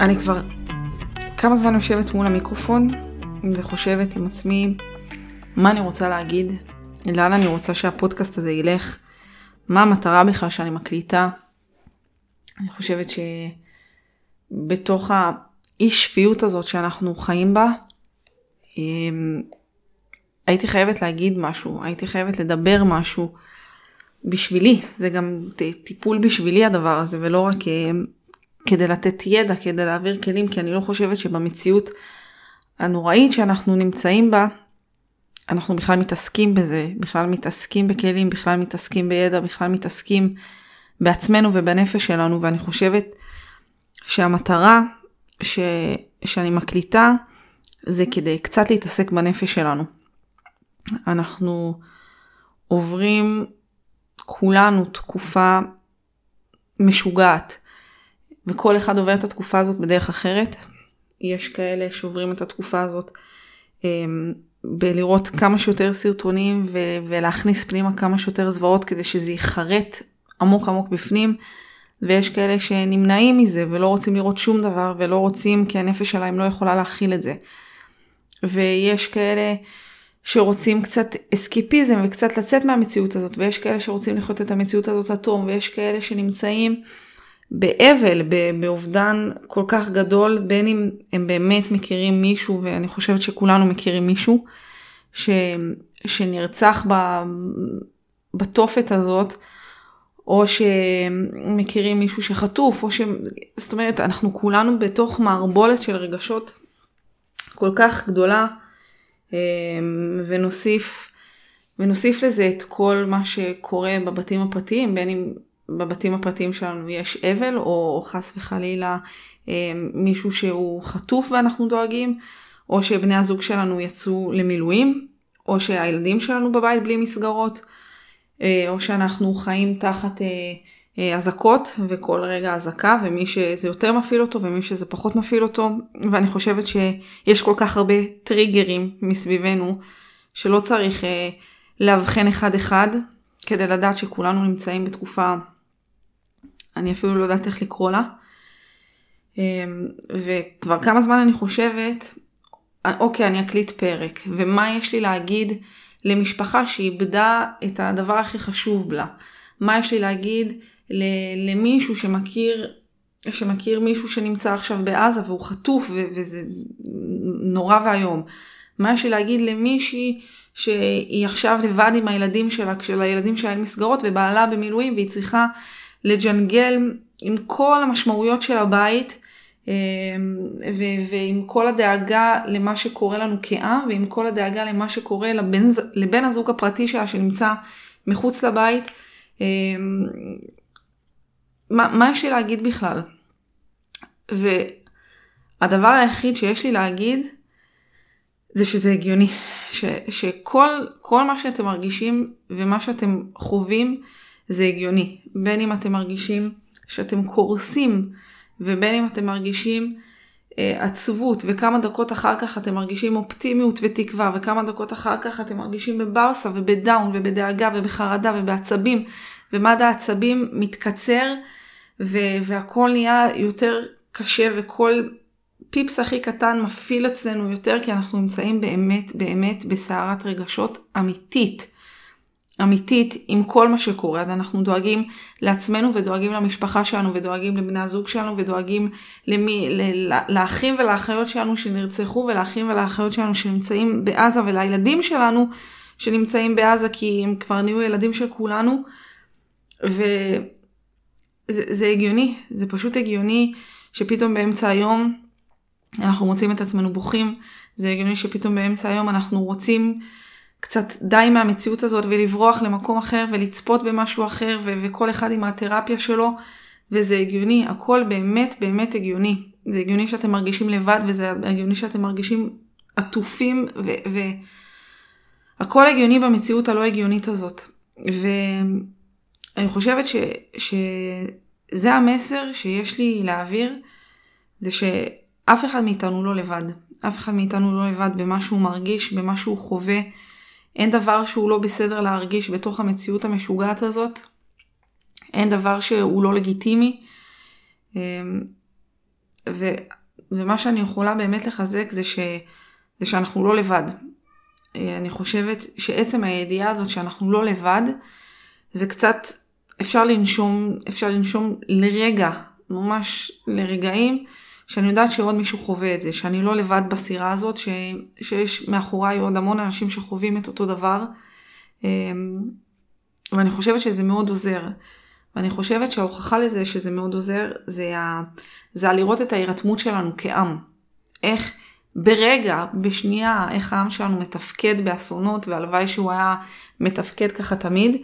אני כבר כמה זמן יושבת מול המיקרופון וחושבת עם עצמי מה אני רוצה להגיד, לאן אני רוצה שהפודקאסט הזה ילך, מה המטרה בכלל שאני מקליטה. אני חושבת שבתוך האי שפיות הזאת שאנחנו חיים בה, אמ, הייתי חייבת להגיד משהו, הייתי חייבת לדבר משהו בשבילי, זה גם טיפול בשבילי הדבר הזה ולא רק אמ, כדי לתת ידע, כדי להעביר כלים, כי אני לא חושבת שבמציאות הנוראית שאנחנו נמצאים בה, אנחנו בכלל מתעסקים בזה, בכלל מתעסקים בכלים, בכלל מתעסקים בידע, בכלל מתעסקים בעצמנו ובנפש שלנו, ואני חושבת שהמטרה ש... שאני מקליטה זה כדי קצת להתעסק בנפש שלנו. אנחנו עוברים כולנו תקופה משוגעת. וכל אחד עובר את התקופה הזאת בדרך אחרת. יש כאלה שעוברים את התקופה הזאת אמ, בלראות כמה שיותר סרטונים ו- ולהכניס פנימה כמה שיותר זוועות כדי שזה ייחרט עמוק עמוק בפנים. ויש כאלה שנמנעים מזה ולא רוצים לראות שום דבר ולא רוצים כי הנפש שלהם לא יכולה להכיל את זה. ויש כאלה שרוצים קצת אסקיפיזם וקצת לצאת מהמציאות הזאת ויש כאלה שרוצים לחיות את המציאות הזאת לתום ויש כאלה שנמצאים באבל, באובדן כל כך גדול, בין אם הם באמת מכירים מישהו, ואני חושבת שכולנו מכירים מישהו, ש, שנרצח ב, בתופת הזאת, או שמכירים מישהו שחטוף, או ש... זאת אומרת, אנחנו כולנו בתוך מערבולת של רגשות כל כך גדולה, ונוסיף, ונוסיף לזה את כל מה שקורה בבתים הפרטיים, בין אם בבתים הפרטיים שלנו יש אבל, או חס וחלילה אה, מישהו שהוא חטוף ואנחנו דואגים, או שבני הזוג שלנו יצאו למילואים, או שהילדים שלנו בבית בלי מסגרות, אה, או שאנחנו חיים תחת אה, אזעקות וכל רגע אזעקה, ומי שזה יותר מפעיל אותו ומי שזה פחות מפעיל אותו, ואני חושבת שיש כל כך הרבה טריגרים מסביבנו, שלא צריך לאבחן אחד אחד, כדי לדעת שכולנו נמצאים בתקופה אני אפילו לא יודעת איך לקרוא לה. אמ, וכבר כמה זמן אני חושבת, אוקיי, אני אקליט פרק, ומה יש לי להגיד למשפחה שאיבדה את הדבר הכי חשוב לה? מה יש לי להגיד למישהו שמכיר, שמכיר מישהו שנמצא עכשיו בעזה והוא חטוף וזה נורא ואיום? מה יש לי להגיד למישהי שהיא עכשיו לבד עם הילדים שלה, כשלילדים שלה אין מסגרות ובעלה במילואים והיא צריכה לג'נגל עם כל המשמעויות של הבית אמ, ו- ועם כל הדאגה למה שקורה לנו כעם ועם כל הדאגה למה שקורה לבן, לבן הזוג הפרטי שלה שנמצא מחוץ לבית. מה, מה יש לי להגיד בכלל? והדבר היחיד שיש לי להגיד זה שזה הגיוני, ש, שכל מה שאתם מרגישים ומה שאתם חווים זה הגיוני. בין אם אתם מרגישים שאתם קורסים, ובין אם אתם מרגישים אה, עצבות, וכמה דקות אחר כך אתם מרגישים אופטימיות ותקווה, וכמה דקות אחר כך אתם מרגישים בבאוסה ובדאון ובדאגה ובחרדה ובעצבים, ומד העצבים מתקצר, ו- והכל נהיה יותר קשה, וכל פיפס הכי קטן מפעיל אצלנו יותר, כי אנחנו נמצאים באמת באמת בסערת רגשות אמיתית. אמיתית עם כל מה שקורה, אז אנחנו דואגים לעצמנו ודואגים למשפחה שלנו ודואגים לבני הזוג שלנו ודואגים למי, ל, לאחים ולאחיות שלנו שנרצחו ולאחים ולאחיות שלנו שנמצאים בעזה ולילדים שלנו שנמצאים בעזה כי הם כבר נהיו ילדים של כולנו. וזה הגיוני, זה פשוט הגיוני שפתאום באמצע היום אנחנו מוצאים את עצמנו בוכים, זה הגיוני שפתאום באמצע היום אנחנו רוצים קצת די מהמציאות הזאת ולברוח למקום אחר ולצפות במשהו אחר ו- וכל אחד עם התרפיה שלו וזה הגיוני, הכל באמת באמת הגיוני. זה הגיוני שאתם מרגישים לבד וזה הגיוני שאתם מרגישים עטופים והכל הגיוני במציאות הלא הגיונית הזאת. ואני חושבת ש... שזה המסר שיש לי להעביר, זה שאף אחד מאיתנו לא לבד. אף אחד מאיתנו לא לבד במה שהוא מרגיש, במה שהוא חווה. אין דבר שהוא לא בסדר להרגיש בתוך המציאות המשוגעת הזאת. אין דבר שהוא לא לגיטימי. אמ, ו, ומה שאני יכולה באמת לחזק זה, ש, זה שאנחנו לא לבד. אה, אני חושבת שעצם הידיעה הזאת שאנחנו לא לבד, זה קצת, אפשר לנשום, אפשר לנשום לרגע, ממש לרגעים, שאני יודעת שעוד מישהו חווה את זה, שאני לא לבד בסירה הזאת, ש, שיש מאחוריי עוד המון אנשים שחווים את אותו דבר. אמ, ואני חושבת שזה מאוד עוזר. ואני חושבת שההוכחה לזה שזה מאוד עוזר, זה, ה... זה לראות את ההירתמות שלנו כעם. איך ברגע, בשנייה, איך העם שלנו מתפקד באסונות, והלוואי שהוא היה מתפקד ככה תמיד.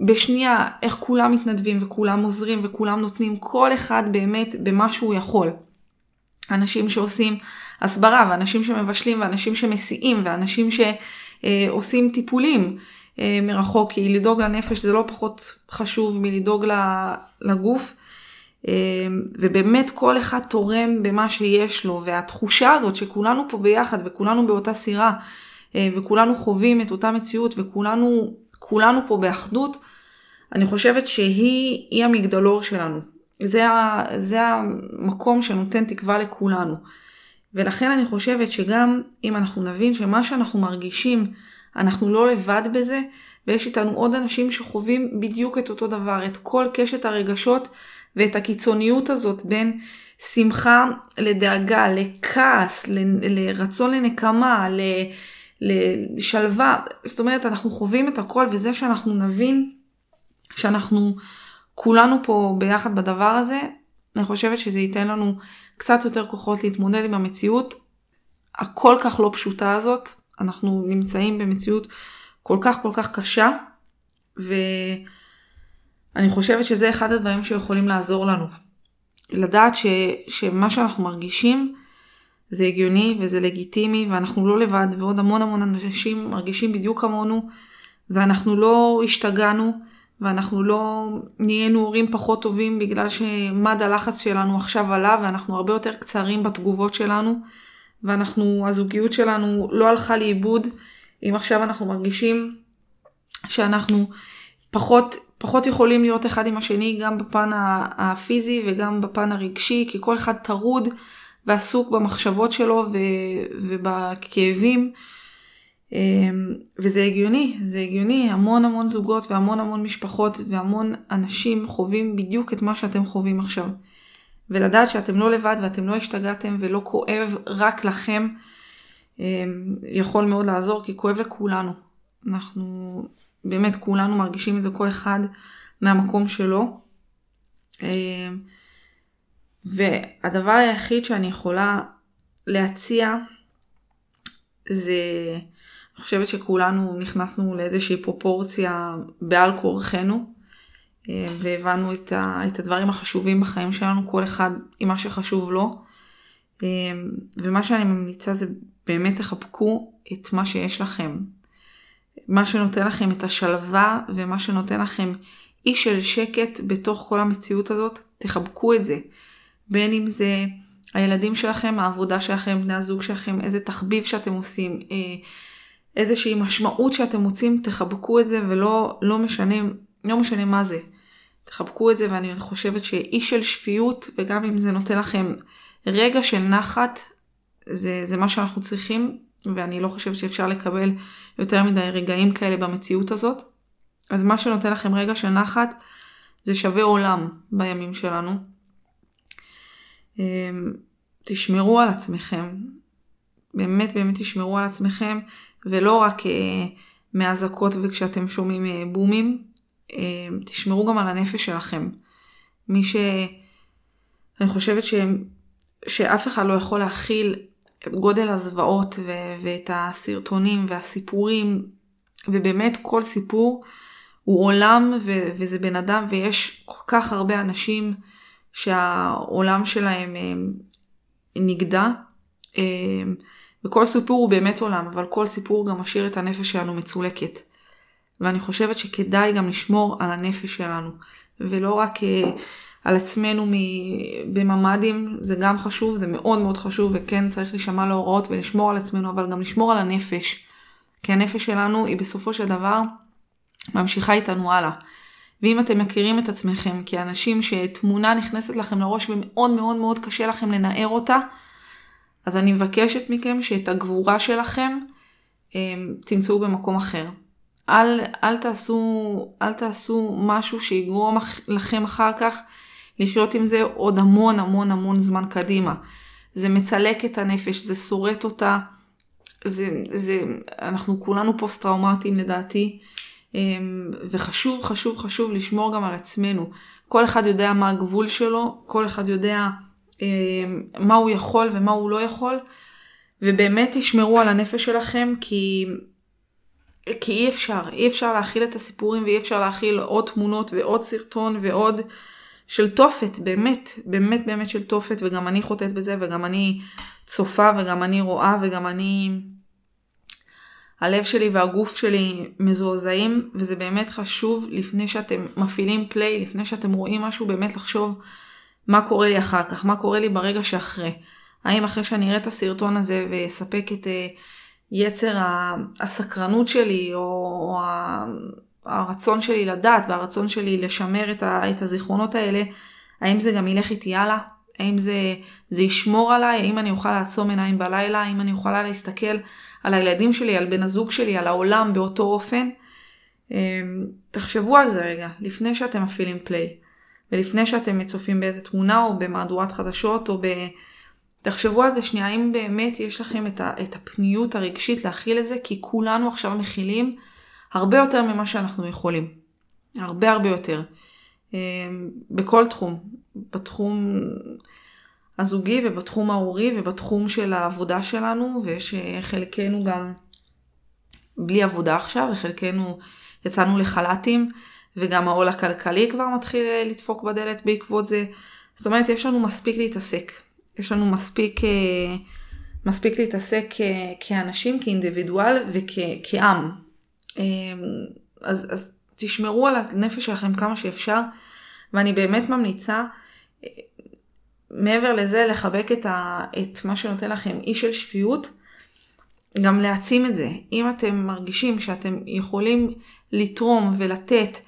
בשנייה, איך כולם מתנדבים וכולם עוזרים וכולם נותנים כל אחד באמת במה שהוא יכול. אנשים שעושים הסברה ואנשים שמבשלים ואנשים שמסיעים ואנשים שעושים טיפולים אה, מרחוק, כי לדאוג לנפש זה לא פחות חשוב מלדאוג לגוף. אה, ובאמת כל אחד תורם במה שיש לו, והתחושה הזאת שכולנו פה ביחד וכולנו באותה סירה, אה, וכולנו חווים את אותה מציאות וכולנו כולנו פה באחדות, אני חושבת שהיא המגדלור שלנו. זה, ה, זה המקום שנותן תקווה לכולנו. ולכן אני חושבת שגם אם אנחנו נבין שמה שאנחנו מרגישים, אנחנו לא לבד בזה, ויש איתנו עוד אנשים שחווים בדיוק את אותו דבר, את כל קשת הרגשות ואת הקיצוניות הזאת בין שמחה לדאגה, לכעס, ל, לרצון לנקמה, לשלווה. זאת אומרת, אנחנו חווים את הכל, וזה שאנחנו נבין שאנחנו כולנו פה ביחד בדבר הזה, אני חושבת שזה ייתן לנו קצת יותר כוחות להתמודד עם המציאות הכל כך לא פשוטה הזאת. אנחנו נמצאים במציאות כל כך כל כך קשה, ואני חושבת שזה אחד הדברים שיכולים לעזור לנו. לדעת ש, שמה שאנחנו מרגישים זה הגיוני וזה לגיטימי ואנחנו לא לבד ועוד המון המון אנשים מרגישים בדיוק כמונו ואנחנו לא השתגענו ואנחנו לא נהיינו הורים פחות טובים בגלל שמד הלחץ שלנו עכשיו עלה ואנחנו הרבה יותר קצרים בתגובות שלנו ואנחנו, הזוגיות שלנו לא הלכה לאיבוד אם עכשיו אנחנו מרגישים שאנחנו פחות, פחות יכולים להיות אחד עם השני גם בפן הפיזי וגם בפן הרגשי כי כל אחד טרוד ועסוק במחשבות שלו ובכאבים. אמ, וזה הגיוני, זה הגיוני, המון המון זוגות והמון המון משפחות והמון אנשים חווים בדיוק את מה שאתם חווים עכשיו. ולדעת שאתם לא לבד ואתם לא השתגעתם ולא כואב רק לכם, אמ, יכול מאוד לעזור כי כואב לכולנו. אנחנו באמת כולנו מרגישים את זה כל אחד מהמקום שלו. אמ, והדבר היחיד שאני יכולה להציע זה אני חושבת שכולנו נכנסנו לאיזושהי פרופורציה בעל כורחנו, אה, והבנו את, ה, את הדברים החשובים בחיים שלנו, כל אחד עם מה שחשוב לו. אה, ומה שאני ממליצה זה באמת תחבקו את מה שיש לכם. מה שנותן לכם את השלווה ומה שנותן לכם אי של שקט בתוך כל המציאות הזאת, תחבקו את זה. בין אם זה הילדים שלכם, העבודה שלכם, בני הזוג שלכם, איזה תחביב שאתם עושים, אה, איזושהי משמעות שאתם מוצאים, תחבקו את זה ולא לא משנה, לא משנה מה זה. תחבקו את זה ואני חושבת שאי של שפיות וגם אם זה נותן לכם רגע של נחת, זה, זה מה שאנחנו צריכים ואני לא חושבת שאפשר לקבל יותר מדי רגעים כאלה במציאות הזאת. אז מה שנותן לכם רגע של נחת זה שווה עולם בימים שלנו. אמ, תשמרו על עצמכם, באמת באמת תשמרו על עצמכם. ולא רק אה, מאזעקות וכשאתם שומעים אה, בומים, אה, תשמרו גם על הנפש שלכם. מי ש... אני חושבת ש... שאף אחד לא יכול להכיל את גודל הזוועות ו... ואת הסרטונים והסיפורים, ובאמת כל סיפור הוא עולם ו... וזה בן אדם ויש כל כך הרבה אנשים שהעולם שלהם נגדע. וכל סיפור הוא באמת עולם, אבל כל סיפור גם משאיר את הנפש שלנו מצולקת. ואני חושבת שכדאי גם לשמור על הנפש שלנו, ולא רק uh, על עצמנו בממ"דים, זה גם חשוב, זה מאוד מאוד חשוב, וכן צריך להישמע להוראות ולשמור על עצמנו, אבל גם לשמור על הנפש. כי הנפש שלנו היא בסופו של דבר ממשיכה איתנו הלאה. ואם אתם מכירים את עצמכם כאנשים שתמונה נכנסת לכם לראש ומאוד מאוד מאוד קשה לכם לנער אותה, אז אני מבקשת מכם שאת הגבורה שלכם אמ, תמצאו במקום אחר. אל, אל, תעשו, אל תעשו משהו שיגרום לכם אחר כך לחיות עם זה עוד המון המון המון זמן קדימה. זה מצלק את הנפש, זה שורט אותה, זה, זה, אנחנו כולנו פוסט טראומטיים לדעתי, אמ, וחשוב חשוב חשוב לשמור גם על עצמנו. כל אחד יודע מה הגבול שלו, כל אחד יודע מה הוא יכול ומה הוא לא יכול, ובאמת תשמרו על הנפש שלכם כי, כי אי אפשר, אי אפשר להכיל את הסיפורים ואי אפשר להכיל עוד תמונות ועוד סרטון ועוד של תופת, באמת, באמת באמת של תופת, וגם אני חוטאת בזה וגם אני צופה וגם אני רואה וגם אני... הלב שלי והגוף שלי מזועזעים, וזה באמת חשוב לפני שאתם מפעילים פליי, לפני שאתם רואים משהו, באמת לחשוב מה קורה לי אחר כך, מה קורה לי ברגע שאחרי. האם אחרי שאני אראה את הסרטון הזה ואספק את uh, יצר הסקרנות שלי, או, או הרצון שלי לדעת והרצון שלי לשמר את, ה, את הזיכרונות האלה, האם זה גם ילך איתי הלאה? האם זה, זה ישמור עליי? האם אני אוכל לעצום עיניים בלילה? האם אני יכולה להסתכל על הילדים שלי, על בן הזוג שלי, על העולם באותו אופן? אמ, תחשבו על זה רגע, לפני שאתם מפעילים פליי. ולפני שאתם צופים באיזה תמונה או במהדורת חדשות או ב... תחשבו על זה שנייה, האם באמת יש לכם את, ה... את הפניות הרגשית להכיל את זה, כי כולנו עכשיו מכילים הרבה יותר ממה שאנחנו יכולים. הרבה הרבה יותר. אמ, בכל תחום. בתחום הזוגי ובתחום ההורי ובתחום של העבודה שלנו, ויש אה, חלקנו גם בלי עבודה עכשיו, וחלקנו יצאנו לחל"תים, וגם העול הכלכלי כבר מתחיל אה, לדפוק בדלת בעקבות זה. זאת אומרת, יש לנו מספיק להתעסק. יש לנו מספיק, אה, מספיק להתעסק כאנשים, כאינדיבידואל וכעם. אז, אז תשמרו על הנפש שלכם כמה שאפשר, ואני באמת ממליצה מעבר לזה, לחבק את, ה, את מה שנותן לכם אי של שפיות, גם להעצים את זה. אם אתם מרגישים שאתם יכולים לתרום ולתת,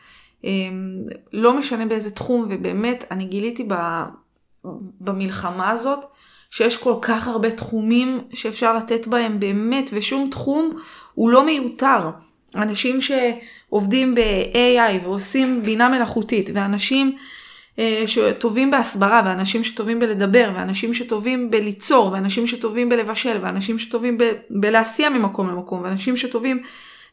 לא משנה באיזה תחום, ובאמת, אני גיליתי במלחמה הזאת, שיש כל כך הרבה תחומים שאפשר לתת בהם באמת, ושום תחום הוא לא מיותר. אנשים שעובדים ב-AI ועושים בינה מלאכותית, ואנשים אה, שטובים בהסברה, ואנשים שטובים בלדבר, ואנשים שטובים בליצור, ואנשים שטובים בלבשל, ואנשים שטובים ב- בלהסיע ממקום למקום, ואנשים שטובים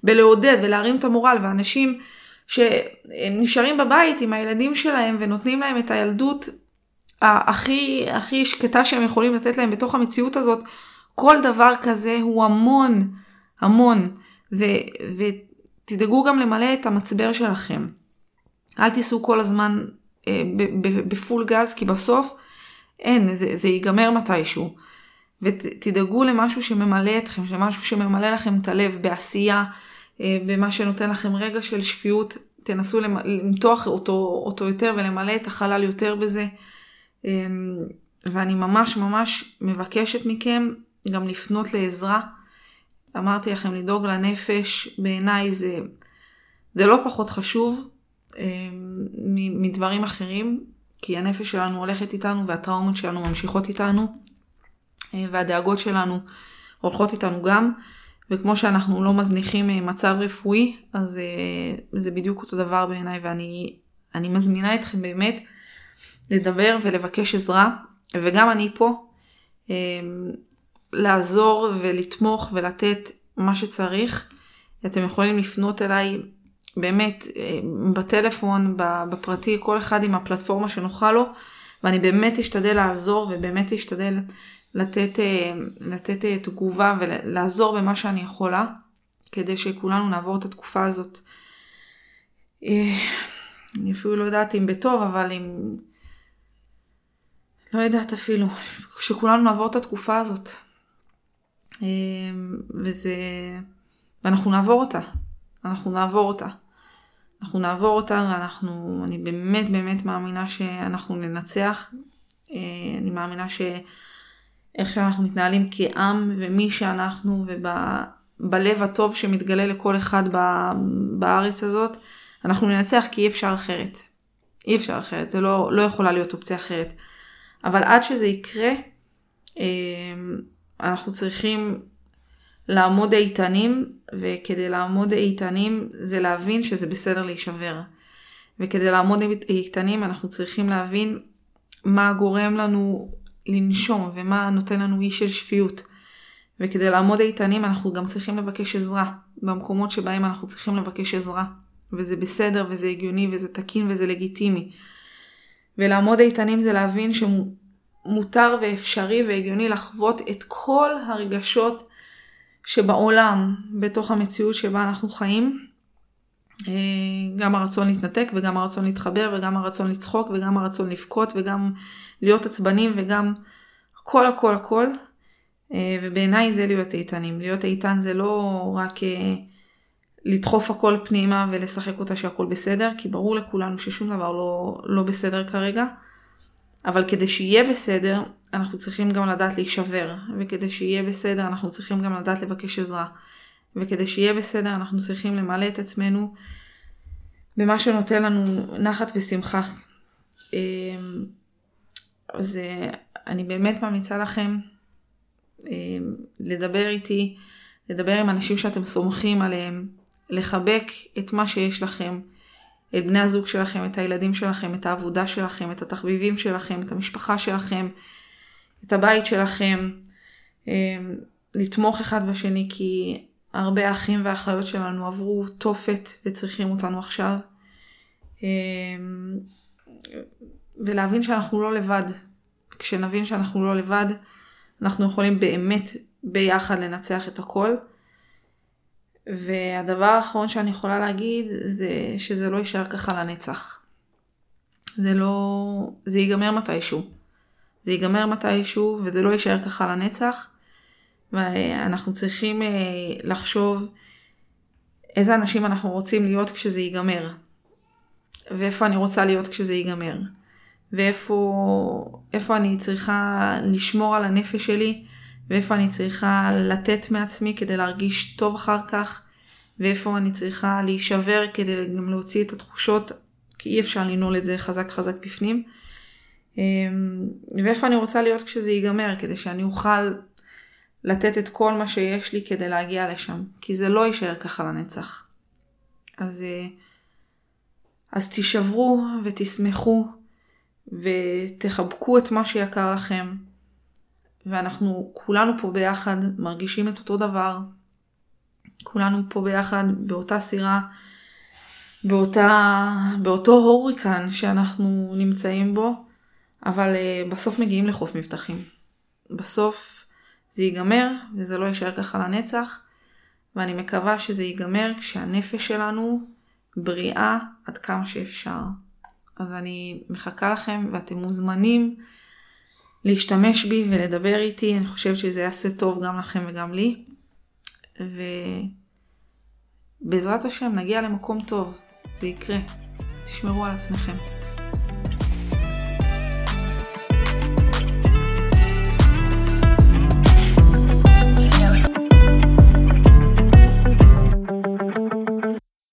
בלעודד ולהרים את המורל, ואנשים שנשארים בבית עם הילדים שלהם ונותנים להם את הילדות הכי, הכי שקטה שהם יכולים לתת להם בתוך המציאות הזאת, כל דבר כזה הוא המון, המון. ו, ותדאגו גם למלא את המצבר שלכם. אל תיסעו כל הזמן אה, בפול גז, כי בסוף אין, זה, זה ייגמר מתישהו. ותדאגו למשהו שממלא אתכם, למשהו שממלא לכם את הלב בעשייה, במה שנותן לכם רגע של שפיות, תנסו למתוח אותו, אותו יותר ולמלא את החלל יותר בזה. אה, ואני ממש ממש מבקשת מכם גם לפנות לעזרה. אמרתי לכם, לדאוג לנפש, בעיניי זה, זה לא פחות חשוב. אמ, מדברים אחרים, כי הנפש שלנו הולכת איתנו והטראומות שלנו ממשיכות איתנו, אה, והדאגות שלנו הולכות איתנו גם, וכמו שאנחנו לא מזניחים אה, מצב רפואי, אז אה, זה בדיוק אותו דבר בעיניי, ואני מזמינה אתכם באמת לדבר ולבקש עזרה, וגם אני פה, לעזור ולתמוך ולתת מה שצריך. אתם יכולים לפנות אליי באמת, אה, בטלפון, בפרטי, כל אחד עם הפלטפורמה שנוחה לו, ואני באמת אשתדל לעזור ובאמת אשתדל לתת, אה, לתת אה, תגובה ולעזור במה שאני יכולה, כדי שכולנו נעבור את התקופה הזאת. אני אפילו לא יודעת אם בטוב, אבל אם... לא יודעת אפילו, שכולנו נעבור את התקופה הזאת. וזה... ואנחנו נעבור אותה. אנחנו נעבור אותה. אנחנו נעבור אותה ואנחנו, אני באמת באמת מאמינה שאנחנו ננצח. אה, אני מאמינה שאיך שאנחנו מתנהלים כעם ומי שאנחנו בלב הטוב שמתגלה לכל אחד בארץ הזאת, אנחנו ננצח כי אי אפשר אחרת. אי אפשר אחרת, זה לא, לא יכולה להיות אופציה אחרת. אבל עד שזה יקרה, אמ, אנחנו צריכים לעמוד איתנים, וכדי לעמוד איתנים זה להבין שזה בסדר להישבר. וכדי לעמוד איתנים אנחנו צריכים להבין מה גורם לנו לנשום ומה נותן לנו אי של שפיות. וכדי לעמוד איתנים אנחנו גם צריכים לבקש עזרה במקומות שבהם אנחנו צריכים לבקש עזרה. וזה בסדר וזה הגיוני וזה תקין וזה לגיטימי. ולעמוד איתנים זה להבין שמותר ואפשרי והגיוני לחוות את כל הרגשות שבעולם, בתוך המציאות שבה אנחנו חיים. אה, גם הרצון להתנתק וגם הרצון להתחבר וגם הרצון לצחוק וגם הרצון לבכות וגם להיות עצבנים וגם הכל הכל הכל. אה, ובעיניי זה להיות איתנים. להיות איתן זה לא רק אה, לדחוף הכל פנימה ולשחק אותה שהכל בסדר, כי ברור לכולנו ששום דבר לא, לא בסדר כרגע. אבל כדי שיהיה בסדר, אנחנו צריכים גם לדעת להישבר, וכדי שיהיה בסדר, אנחנו צריכים גם לדעת לבקש עזרה. וכדי שיהיה בסדר, אנחנו צריכים למלא את עצמנו במה שנותן לנו נחת ושמחה. אז אה, אני באמת ממליצה לכם לדבר איתי, לדבר עם אנשים שאתם סומכים עליהם, לחבק את מה שיש לכם, את בני הזוג שלכם, את הילדים שלכם, את העבודה שלכם, את התחביבים שלכם, את המשפחה שלכם, את הבית שלכם, אמ, לתמוך אחד בשני כי הרבה אחים ואחיות שלנו עברו תופת וצריכים אותנו עכשיו. אמ, ולהבין שאנחנו לא לבד. כשנבין שאנחנו לא לבד, אנחנו יכולים באמת ביחד לנצח את הכל. והדבר האחרון שאני יכולה להגיד זה שזה לא יישאר ככה לנצח. זה לא... זה ייגמר מתישהו. זה ייגמר מתישהו וזה לא יישאר ככה לנצח. ואנחנו צריכים אה, לחשוב איזה אנשים אנחנו רוצים להיות כשזה ייגמר. ואיפה אני רוצה להיות כשזה ייגמר. ואיפה אני צריכה לשמור על הנפש שלי ואיפה אני צריכה לתת מעצמי כדי להרגיש טוב אחר כך, ואיפה אני צריכה להישבר כדי גם להוציא את התחושות, כי אי אפשר לנעול את זה חזק חזק בפנים. אמ, ואיפה אני רוצה להיות כשזה ייגמר, כדי שאני אוכל לתת את כל מה שיש לי כדי להגיע לשם, כי זה לא יישאר ככה לנצח. אז, אה, אז תישברו ותשמחו ותחבקו את מה שיקר לכם. ואנחנו כולנו פה ביחד מרגישים את אותו דבר. כולנו פה ביחד באותה סירה, באותה, באותו הוריקן שאנחנו נמצאים בו, אבל uh, בסוף מגיעים לחוף מבטחים. בסוף זה ייגמר, וזה לא יישאר ככה לנצח, ואני מקווה שזה ייגמר כשהנפש שלנו בריאה עד כמה שאפשר. אז אני מחכה לכם ואתם מוזמנים להשתמש בי ולדבר איתי, אני חושבת שזה יעשה טוב גם לכם וגם לי. ובעזרת השם נגיע למקום טוב, זה יקרה. תשמרו על עצמכם.